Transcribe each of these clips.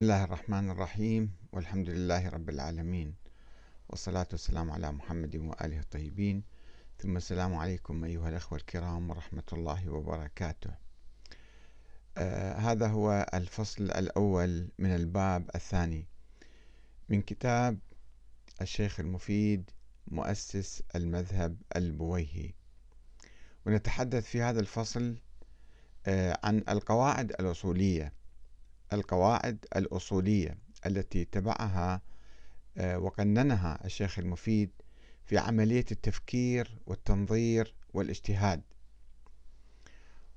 بسم الله الرحمن الرحيم والحمد لله رب العالمين والصلاة والسلام على محمد وآله الطيبين ثم السلام عليكم أيها الأخوة الكرام ورحمة الله وبركاته آه، هذا هو الفصل الأول من الباب الثاني من كتاب الشيخ المفيد مؤسس المذهب البويهي ونتحدث في هذا الفصل آه، عن القواعد الأصولية القواعد الأصولية التي تبعها آه، وقننها الشيخ المفيد في عملية التفكير والتنظير والاجتهاد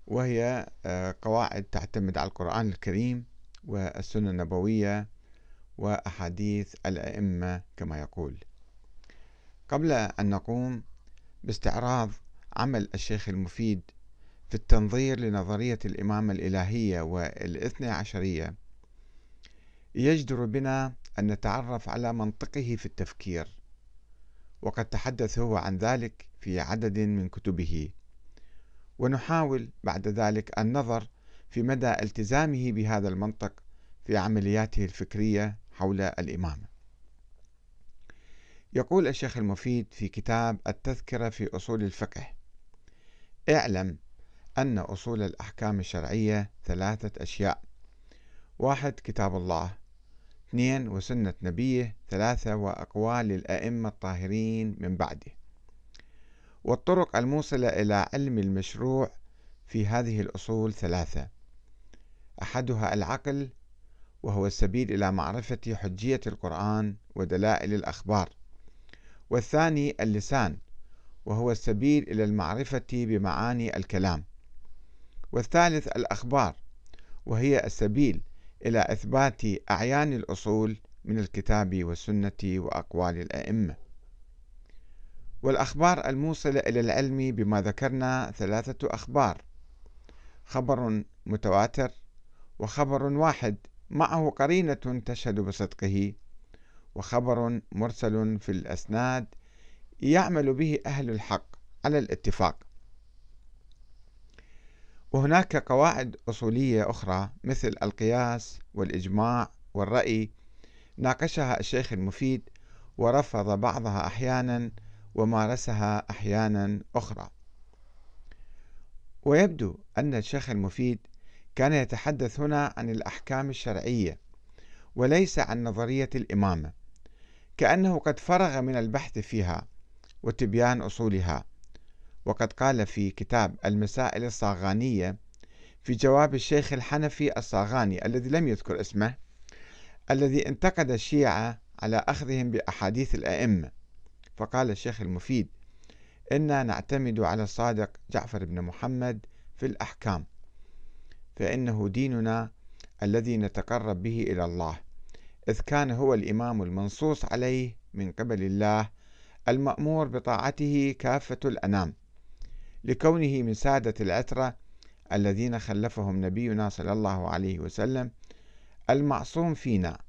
وهي آه، قواعد تعتمد على القرآن الكريم والسنة النبوية وأحاديث الأئمة كما يقول قبل أن نقوم باستعراض عمل الشيخ المفيد في التنظير لنظرية الإمامة الإلهية والإثنى عشرية يجدر بنا أن نتعرف على منطقه في التفكير وقد تحدث هو عن ذلك في عدد من كتبه ونحاول بعد ذلك النظر في مدى التزامه بهذا المنطق في عملياته الفكرية حول الإمامة يقول الشيخ المفيد في كتاب التذكرة في أصول الفقه اعلم أن أصول الأحكام الشرعية ثلاثة أشياء واحد كتاب الله اثنين وسنة نبيه ثلاثة وأقوال الأئمة الطاهرين من بعده والطرق الموصلة إلى علم المشروع في هذه الأصول ثلاثة أحدها العقل وهو السبيل إلى معرفة حجية القرآن ودلائل الأخبار والثاني اللسان وهو السبيل إلى المعرفة بمعاني الكلام والثالث الأخبار وهي السبيل إلى إثبات أعيان الأصول من الكتاب والسنة وأقوال الأئمة والأخبار الموصلة إلى العلم بما ذكرنا ثلاثة أخبار خبر متواتر وخبر واحد معه قرينة تشهد بصدقه وخبر مرسل في الأسناد يعمل به أهل الحق على الاتفاق وهناك قواعد أصولية أخرى مثل القياس والإجماع والرأي ناقشها الشيخ المفيد ورفض بعضها أحيانا ومارسها أحيانا أخرى ويبدو أن الشيخ المفيد كان يتحدث هنا عن الأحكام الشرعية وليس عن نظرية الإمامة كأنه قد فرغ من البحث فيها وتبيان أصولها وقد قال في كتاب المسائل الصاغانية في جواب الشيخ الحنفي الصاغاني الذي لم يذكر اسمه الذي انتقد الشيعة على أخذهم بأحاديث الأئمة فقال الشيخ المفيد إنا نعتمد على الصادق جعفر بن محمد في الأحكام فإنه ديننا الذي نتقرب به إلى الله إذ كان هو الإمام المنصوص عليه من قبل الله المأمور بطاعته كافة الأنام لكونه من سادة العترة الذين خلفهم نبينا صلى الله عليه وسلم المعصوم فينا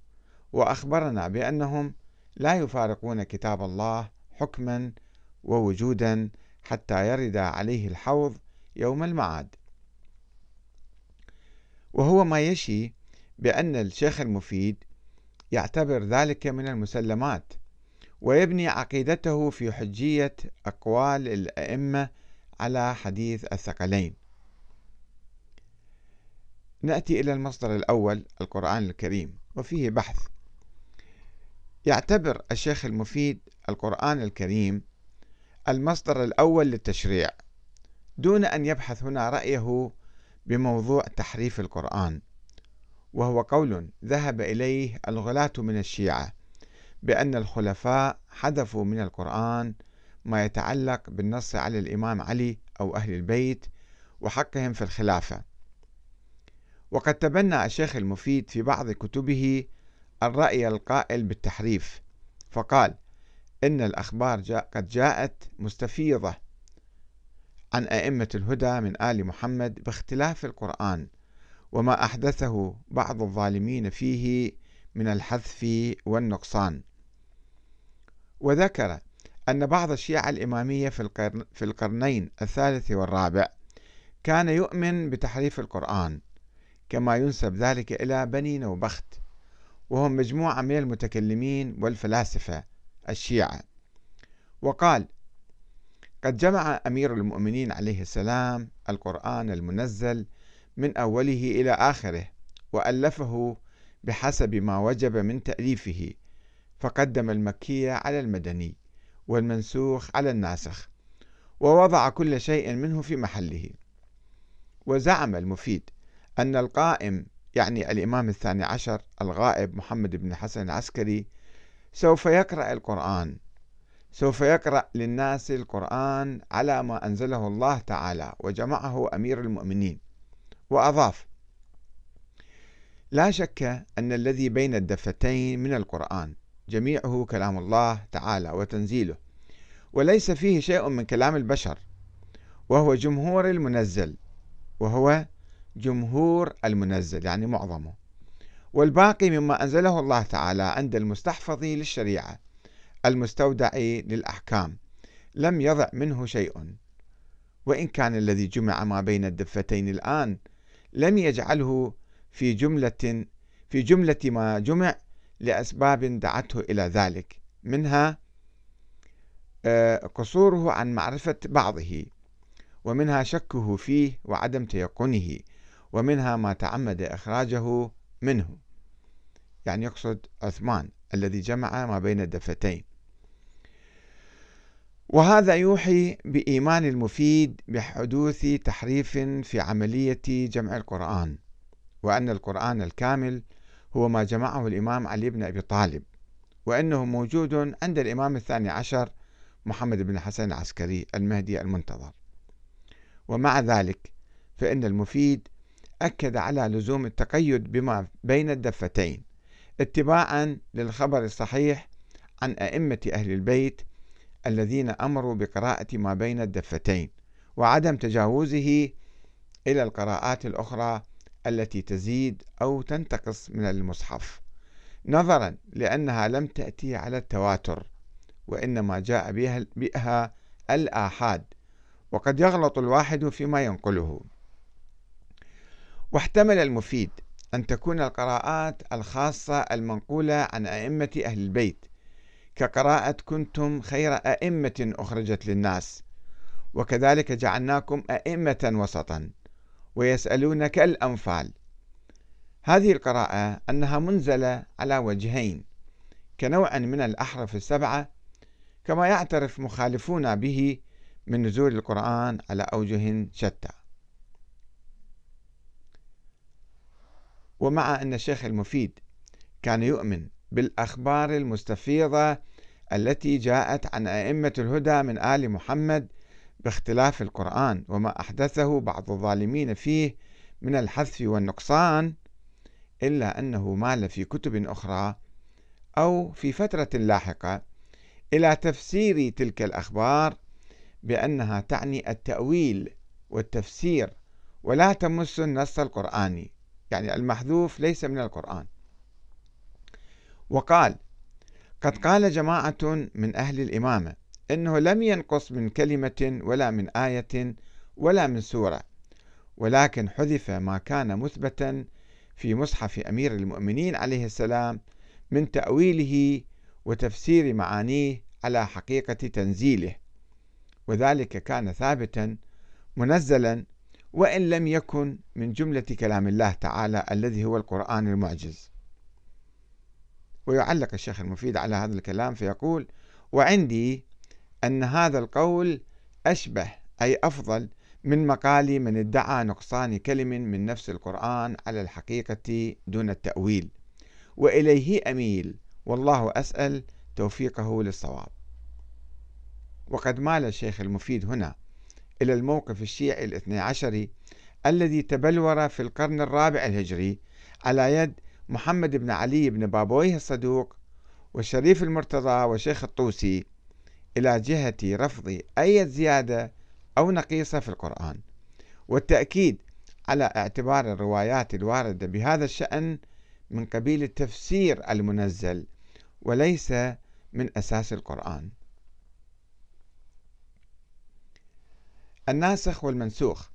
وأخبرنا بأنهم لا يفارقون كتاب الله حكما ووجودا حتى يرد عليه الحوض يوم المعاد وهو ما يشي بأن الشيخ المفيد يعتبر ذلك من المسلمات ويبني عقيدته في حجية أقوال الأئمة على حديث الثقلين نأتي إلى المصدر الأول القرآن الكريم وفيه بحث يعتبر الشيخ المفيد القرآن الكريم المصدر الأول للتشريع دون أن يبحث هنا رأيه بموضوع تحريف القرآن وهو قول ذهب إليه الغلاة من الشيعة بأن الخلفاء حذفوا من القرآن ما يتعلق بالنص على الإمام علي أو أهل البيت وحقهم في الخلافة وقد تبنى الشيخ المفيد في بعض كتبه الرأي القائل بالتحريف فقال إن الأخبار جاء قد جاءت مستفيضة عن أئمة الهدى من آل محمد باختلاف القرآن وما أحدثه بعض الظالمين فيه من الحذف والنقصان وذكر أن بعض الشيعة الإمامية في, القرن في القرنين الثالث والرابع كان يؤمن بتحريف القرآن كما ينسب ذلك إلى بني نوبخت وهم مجموعة من المتكلمين والفلاسفة الشيعة وقال قد جمع أمير المؤمنين عليه السلام القرآن المنزل من أوله إلى آخره وألفه بحسب ما وجب من تأليفه فقدم المكية على المدني والمنسوخ على الناسخ ووضع كل شيء منه في محله وزعم المفيد أن القائم يعني الإمام الثاني عشر الغائب محمد بن حسن العسكري سوف يقرأ القرآن سوف يقرأ للناس القرآن على ما أنزله الله تعالى وجمعه أمير المؤمنين وأضاف لا شك أن الذي بين الدفتين من القرآن جميعه كلام الله تعالى وتنزيله وليس فيه شيء من كلام البشر وهو جمهور المنزل وهو جمهور المنزل يعني معظمه والباقي مما أنزله الله تعالى عند المستحفظ للشريعة المستودع للأحكام لم يضع منه شيء وإن كان الذي جمع ما بين الدفتين الآن لم يجعله في جملة في جملة ما جمع لأسباب دعته إلى ذلك منها آه، قصوره عن معرفة بعضه ومنها شكه فيه وعدم تيقنه ومنها ما تعمد إخراجه منه يعني يقصد عثمان الذي جمع ما بين الدفتين وهذا يوحي بإيمان المفيد بحدوث تحريف في عملية جمع القرآن وأن القرآن الكامل هو ما جمعه الإمام علي بن أبي طالب وأنه موجود عند الإمام الثاني عشر محمد بن حسن العسكري المهدي المنتظر ومع ذلك فإن المفيد أكد على لزوم التقيد بما بين الدفتين اتباعا للخبر الصحيح عن أئمة أهل البيت الذين أمروا بقراءة ما بين الدفتين وعدم تجاوزه إلى القراءات الأخرى التي تزيد أو تنتقص من المصحف نظرا لأنها لم تأتي على التواتر وإنما جاء بها الآحاد وقد يغلط الواحد فيما ينقله واحتمل المفيد أن تكون القراءات الخاصة المنقولة عن أئمة أهل البيت كقراءة كنتم خير أئمة أخرجت للناس وكذلك جعلناكم أئمة وسطا ويسألونك الأنفال هذه القراءة أنها منزلة على وجهين كنوع من الأحرف السبعة كما يعترف مخالفون به من نزول القرآن على أوجه شتى ومع أن الشيخ المفيد كان يؤمن بالأخبار المستفيضة التي جاءت عن أئمة الهدى من آل محمد باختلاف القرآن وما أحدثه بعض الظالمين فيه من الحذف والنقصان إلا أنه مال في كتب أخرى أو في فترة لاحقة إلى تفسير تلك الأخبار بأنها تعني التأويل والتفسير ولا تمس النص القرآني يعني المحذوف ليس من القرآن وقال قد قال جماعة من أهل الإمامة أنه لم ينقص من كلمة ولا من آية ولا من سورة ولكن حذف ما كان مثبتا في مصحف أمير المؤمنين عليه السلام من تأويله وتفسير معانيه على حقيقة تنزيله وذلك كان ثابتا منزلا وإن لم يكن من جملة كلام الله تعالى الذي هو القرآن المعجز ويعلق الشيخ المفيد على هذا الكلام فيقول وعندي أن هذا القول أشبه أي أفضل من مقال من ادعى نقصان كلم من نفس القرآن على الحقيقة دون التأويل وإليه أميل والله أسأل توفيقه للصواب وقد مال الشيخ المفيد هنا إلى الموقف الشيعي الاثني عشري الذي تبلور في القرن الرابع الهجري على يد محمد بن علي بن بابويه الصدوق والشريف المرتضى وشيخ الطوسي إلى جهة رفض أي زيادة أو نقيصة في القرآن والتأكيد على اعتبار الروايات الواردة بهذا الشأن من قبيل التفسير المنزل وليس من أساس القرآن الناسخ والمنسوخ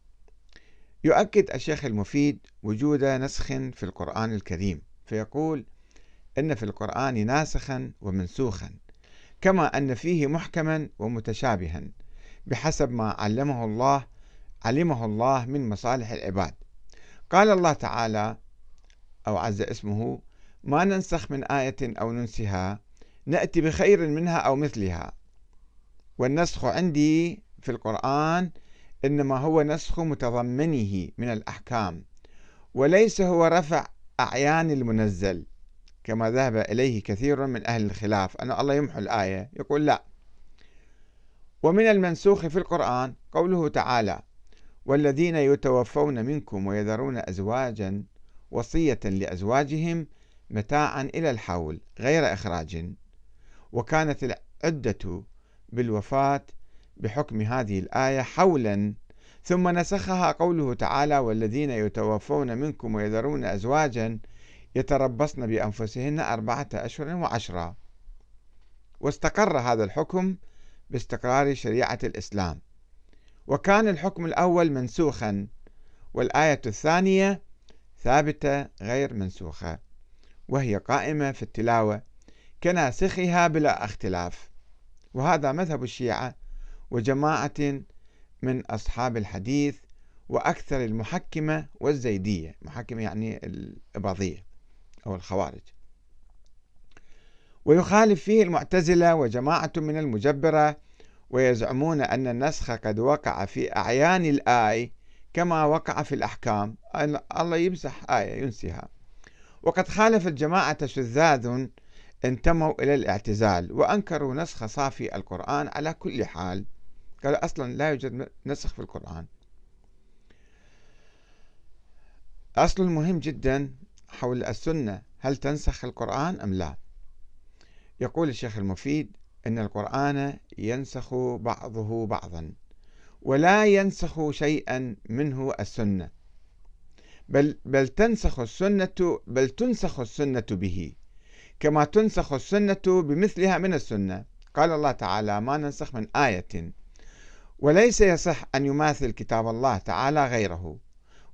يؤكد الشيخ المفيد وجود نسخ في القرآن الكريم فيقول إن في القرآن ناسخا ومنسوخا كما أن فيه محكما ومتشابها بحسب ما علمه الله علمه الله من مصالح العباد قال الله تعالى أو عز اسمه ما ننسخ من آية أو ننسها نأتي بخير منها أو مثلها والنسخ عندي في القرآن إنما هو نسخ متضمنه من الأحكام وليس هو رفع أعيان المنزل كما ذهب إليه كثير من أهل الخلاف أن الله يمحو الآية يقول لا ومن المنسوخ في القرآن قوله تعالى والذين يتوفون منكم ويذرون أزواجا وصية لأزواجهم متاعا إلى الحول غير إخراج وكانت العدة بالوفاة بحكم هذه الآية حولا ثم نسخها قوله تعالى والذين يتوفون منكم ويذرون أزواجا يتربصن بأنفسهن أربعة أشهر وعشرة واستقر هذا الحكم باستقرار شريعة الإسلام وكان الحكم الأول منسوخا والآية الثانية ثابتة غير منسوخة وهي قائمة في التلاوة كناسخها بلا اختلاف وهذا مذهب الشيعة وجماعة من أصحاب الحديث وأكثر المحكمة والزيدية محكمة يعني الإباضية أو الخوارج ويخالف فيه المعتزلة وجماعة من المجبرة ويزعمون أن النسخ قد وقع في أعيان الآي كما وقع في الأحكام الله يمسح آية ينسيها وقد خالف الجماعة شذاذ انتموا إلى الاعتزال وأنكروا نسخ صافي القرآن على كل حال قالوا أصلا لا يوجد نسخ في القرآن أصل مهم جدا حول السنة هل تنسخ القرآن أم لا يقول الشيخ المفيد إن القرآن ينسخ بعضه بعضا ولا ينسخ شيئا منه السنة بل بل تنسخ السنة بل تنسخ السنة به كما تنسخ السنة بمثلها من السنة قال الله تعالى ما ننسخ من آية وليس يصح أن يماثل كتاب الله تعالى غيره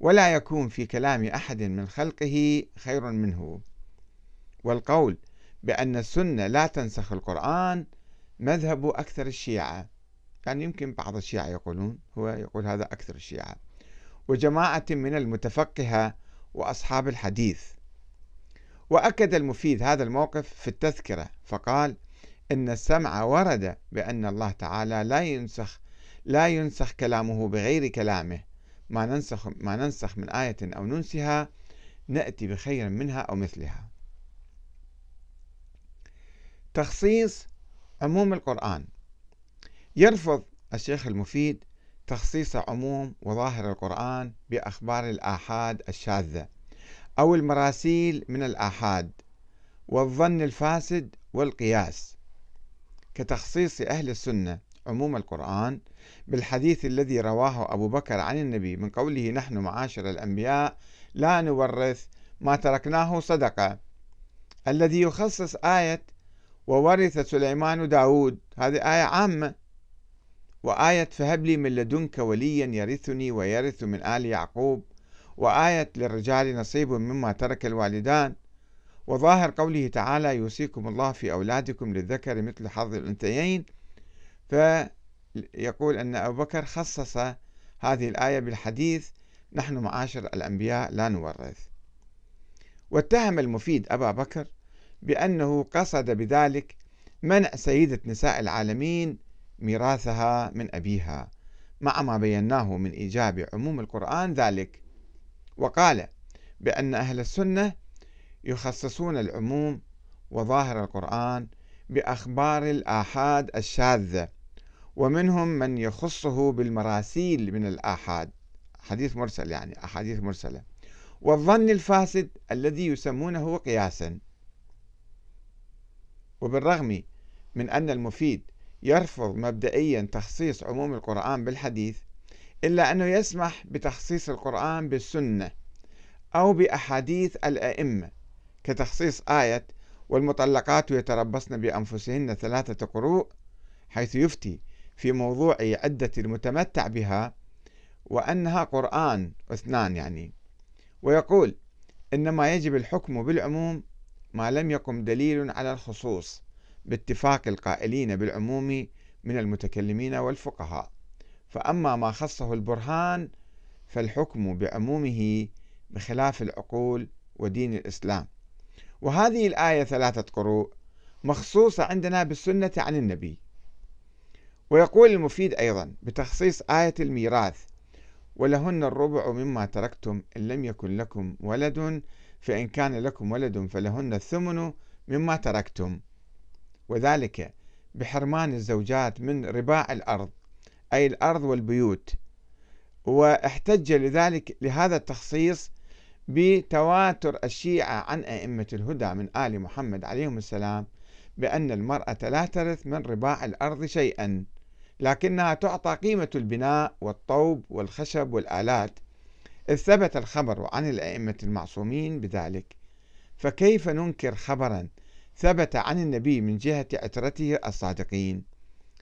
ولا يكون في كلام احد من خلقه خير منه والقول بان السنه لا تنسخ القران مذهب اكثر الشيعه يعني يمكن بعض الشيعه يقولون هو يقول هذا اكثر الشيعه وجماعه من المتفقهه واصحاب الحديث واكد المفيد هذا الموقف في التذكره فقال ان السمع ورد بان الله تعالى لا ينسخ لا ينسخ كلامه بغير كلامه ما ننسخ ما ننسخ من آية أو ننسها نأتي بخير منها أو مثلها تخصيص عموم القرآن يرفض الشيخ المفيد تخصيص عموم وظاهر القرآن بأخبار الآحاد الشاذة أو المراسيل من الآحاد والظن الفاسد والقياس كتخصيص أهل السنة عموم القرآن بالحديث الذي رواه أبو بكر عن النبي من قوله نحن معاشر الأنبياء لا نورث ما تركناه صدقة الذي يخصص آية وورث سليمان داود هذه آية عامة وآية فهب لي من لدنك وليا يرثني ويرث من آل يعقوب وآية للرجال نصيب مما ترك الوالدان وظاهر قوله تعالى يوصيكم الله في أولادكم للذكر مثل حظ الأنثيين فيقول أن أبو بكر خصص هذه الآية بالحديث نحن معاشر الأنبياء لا نورث واتهم المفيد أبا بكر بأنه قصد بذلك منع سيدة نساء العالمين ميراثها من أبيها مع ما بيناه من إيجاب عموم القرآن ذلك وقال بأن أهل السنة يخصصون العموم وظاهر القرآن بأخبار الآحاد الشاذة ومنهم من يخصه بالمراسيل من الآحاد حديث مرسل يعني أحاديث مرسلة والظن الفاسد الذي يسمونه قياسا وبالرغم من أن المفيد يرفض مبدئيا تخصيص عموم القرآن بالحديث إلا أنه يسمح بتخصيص القرآن بالسنة أو بأحاديث الأئمة كتخصيص آية والمطلقات يتربصن بأنفسهن ثلاثة قروء حيث يفتي في موضوع عدة المتمتع بها وأنها قرآن اثنان يعني ويقول إنما يجب الحكم بالعموم ما لم يقم دليل على الخصوص باتفاق القائلين بالعموم من المتكلمين والفقهاء فأما ما خصه البرهان فالحكم بعمومه بخلاف العقول ودين الإسلام وهذه الآية ثلاثة قروء مخصوصة عندنا بالسنة عن النبي ويقول المفيد أيضا بتخصيص آية الميراث ولهن الربع مما تركتم إن لم يكن لكم ولد فإن كان لكم ولد فلهن الثمن مما تركتم وذلك بحرمان الزوجات من رباع الأرض أي الأرض والبيوت واحتج لذلك لهذا التخصيص بتواتر الشيعة عن أئمة الهدى من آل محمد عليهم السلام بأن المرأة لا ترث من رباع الأرض شيئا لكنها تعطى قيمة البناء والطوب والخشب والآلات إذ ثبت الخبر عن الأئمة المعصومين بذلك فكيف ننكر خبرا ثبت عن النبي من جهة عترته الصادقين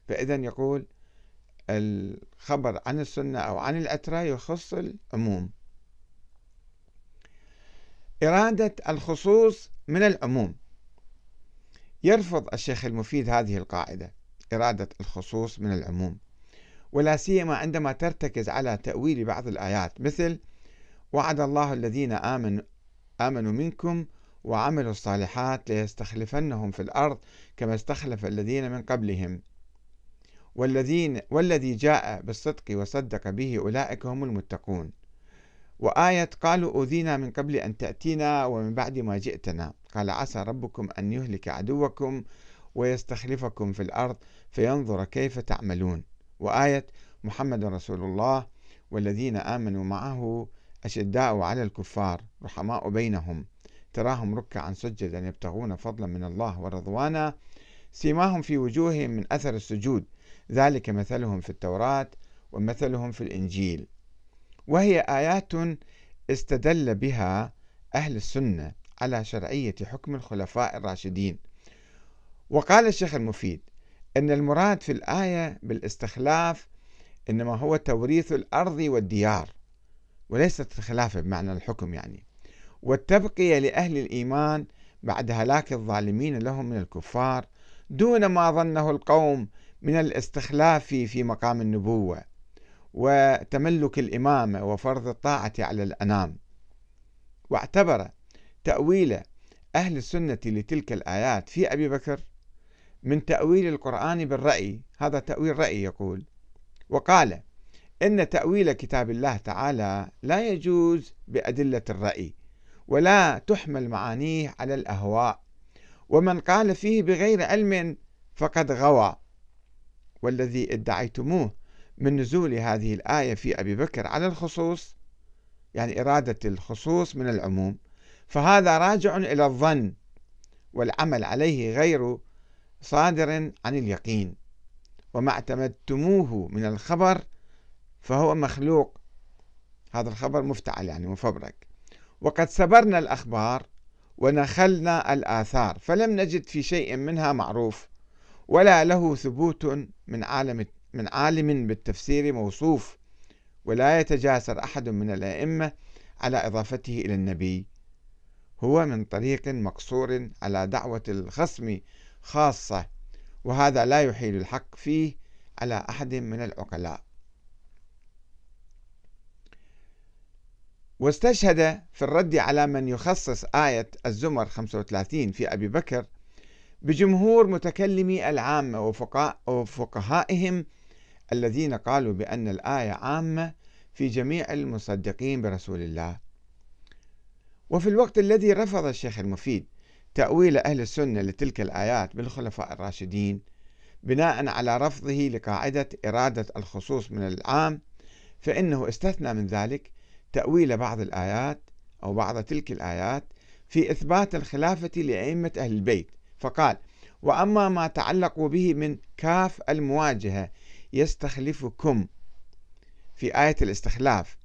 فإذا يقول الخبر عن السنة أو عن العترة يخص العموم إرادة الخصوص من العموم يرفض الشيخ المفيد هذه القاعدة إرادة الخصوص من العموم ولا سيما عندما ترتكز على تأويل بعض الآيات مثل وعد الله الذين آمنوا آمنوا منكم وعملوا الصالحات ليستخلفنهم في الأرض كما استخلف الذين من قبلهم والذين والذي جاء بالصدق وصدق به أولئك هم المتقون وآية قالوا أوذينا من قبل أن تأتينا ومن بعد ما جئتنا قال عسى ربكم أن يهلك عدوكم ويستخلفكم في الأرض فينظر كيف تعملون وآية محمد رسول الله والذين آمنوا معه أشداء على الكفار رحماء بينهم تراهم ركعا سجدا يبتغون فضلا من الله ورضوانا سيماهم في وجوههم من أثر السجود ذلك مثلهم في التوراة ومثلهم في الإنجيل وهي آيات استدل بها أهل السنة على شرعية حكم الخلفاء الراشدين وقال الشيخ المفيد أن المراد في الآية بالاستخلاف إنما هو توريث الأرض والديار وليس الخلافة بمعنى الحكم يعني والتبقية لأهل الإيمان بعد هلاك الظالمين لهم من الكفار دون ما ظنه القوم من الاستخلاف في مقام النبوة وتملك الإمامة وفرض الطاعة على الأنام واعتبر تأويل أهل السنة لتلك الآيات في أبي بكر من تأويل القرآن بالرأي هذا تأويل رأي يقول وقال إن تأويل كتاب الله تعالى لا يجوز بأدلة الرأي ولا تحمل معانيه على الأهواء ومن قال فيه بغير علم فقد غوى والذي ادعيتموه من نزول هذه الآية في أبي بكر على الخصوص يعني إرادة الخصوص من العموم فهذا راجع إلى الظن والعمل عليه غير صادر عن اليقين وما اعتمدتموه من الخبر فهو مخلوق هذا الخبر مفتعل يعني مفبرك وقد سبرنا الأخبار ونخلنا الآثار فلم نجد في شيء منها معروف ولا له ثبوت من عالم من عالم بالتفسير موصوف ولا يتجاسر أحد من الأئمة على إضافته إلى النبي هو من طريق مقصور على دعوة الخصم خاصة وهذا لا يحيل الحق فيه على أحد من العقلاء واستشهد في الرد على من يخصص آية الزمر 35 في أبي بكر بجمهور متكلمي العامة وفقهائهم الذين قالوا بأن الآية عامة في جميع المصدقين برسول الله وفي الوقت الذي رفض الشيخ المفيد تأويل أهل السنة لتلك الآيات بالخلفاء الراشدين بناء على رفضه لقاعدة إرادة الخصوص من العام فإنه استثنى من ذلك تأويل بعض الآيات أو بعض تلك الآيات في إثبات الخلافة لأئمة أهل البيت فقال وأما ما تعلق به من كاف المواجهة يستخلفكم في آية الاستخلاف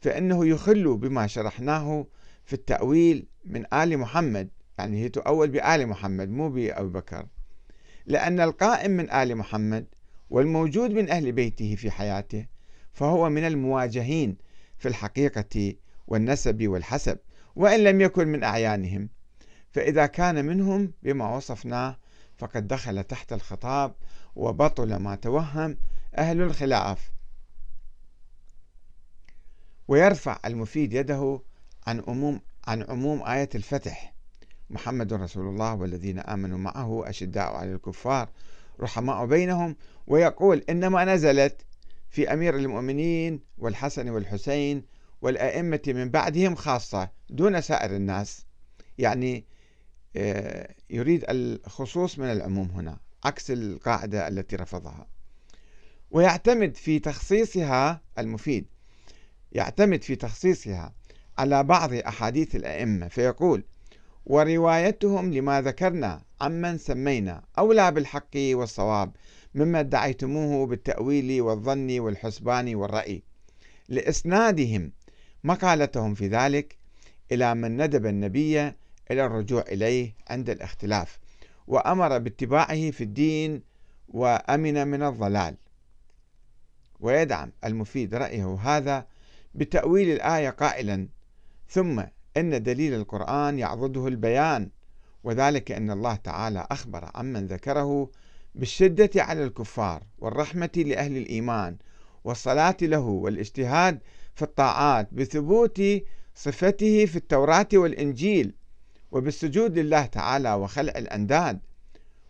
فإنه يخل بما شرحناه في التأويل من آل محمد يعني هي تؤول بآل محمد مو بأبي بكر لأن القائم من آل محمد والموجود من أهل بيته في حياته فهو من المواجهين في الحقيقة والنسب والحسب وإن لم يكن من أعيانهم فإذا كان منهم بما وصفناه فقد دخل تحت الخطاب وبطل ما توهم أهل الخلاف ويرفع المفيد يده عن عموم عن عموم آية الفتح محمد رسول الله والذين آمنوا معه أشداء على الكفار رحماء بينهم ويقول إنما نزلت في أمير المؤمنين والحسن والحسين والأئمة من بعدهم خاصة دون سائر الناس يعني آه، يريد الخصوص من العموم هنا عكس القاعدة التي رفضها ويعتمد في تخصيصها المفيد يعتمد في تخصيصها على بعض أحاديث الأئمة فيقول وروايتهم لما ذكرنا عمن سمينا أولى بالحق والصواب مما ادعيتموه بالتأويل والظن والحسبان والرأي لإسنادهم مقالتهم في ذلك إلى من ندب النبي إلى الرجوع إليه عند الاختلاف وأمر باتباعه في الدين وأمن من الضلال ويدعم المفيد رأيه هذا بتأويل الآية قائلا ثم إن دليل القرآن يعضده البيان وذلك أن الله تعالى أخبر عمن ذكره بالشدة على الكفار والرحمة لأهل الإيمان والصلاة له والاجتهاد في الطاعات بثبوت صفته في التوراة والإنجيل وبالسجود لله تعالى وخلع الأنداد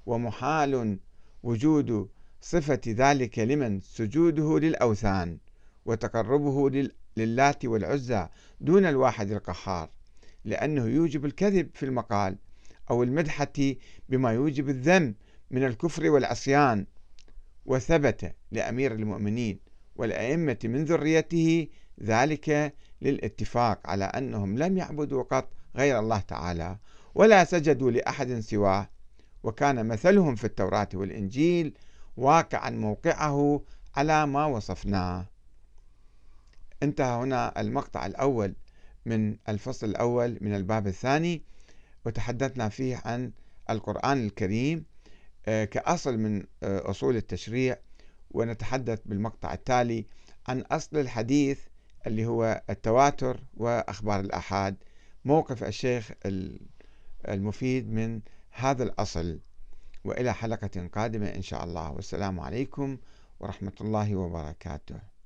ومحال وجود صفة ذلك لمن سجوده للأوثان وتقربه للات والعزى دون الواحد القهار لأنه يوجب الكذب في المقال أو المدحة بما يوجب الذم من الكفر والعصيان وثبت لأمير المؤمنين والأئمة من ذريته ذلك للاتفاق على أنهم لم يعبدوا قط غير الله تعالى ولا سجدوا لأحد سواه وكان مثلهم في التوراة والإنجيل واقعا موقعه على ما وصفناه انتهى هنا المقطع الأول من الفصل الأول من الباب الثاني وتحدثنا فيه عن القرآن الكريم آه، كأصل من آه، أصول التشريع ونتحدث بالمقطع التالي عن أصل الحديث اللي هو التواتر وأخبار الآحاد موقف الشيخ المفيد من هذا الأصل وإلى حلقة قادمة إن شاء الله والسلام عليكم ورحمة الله وبركاته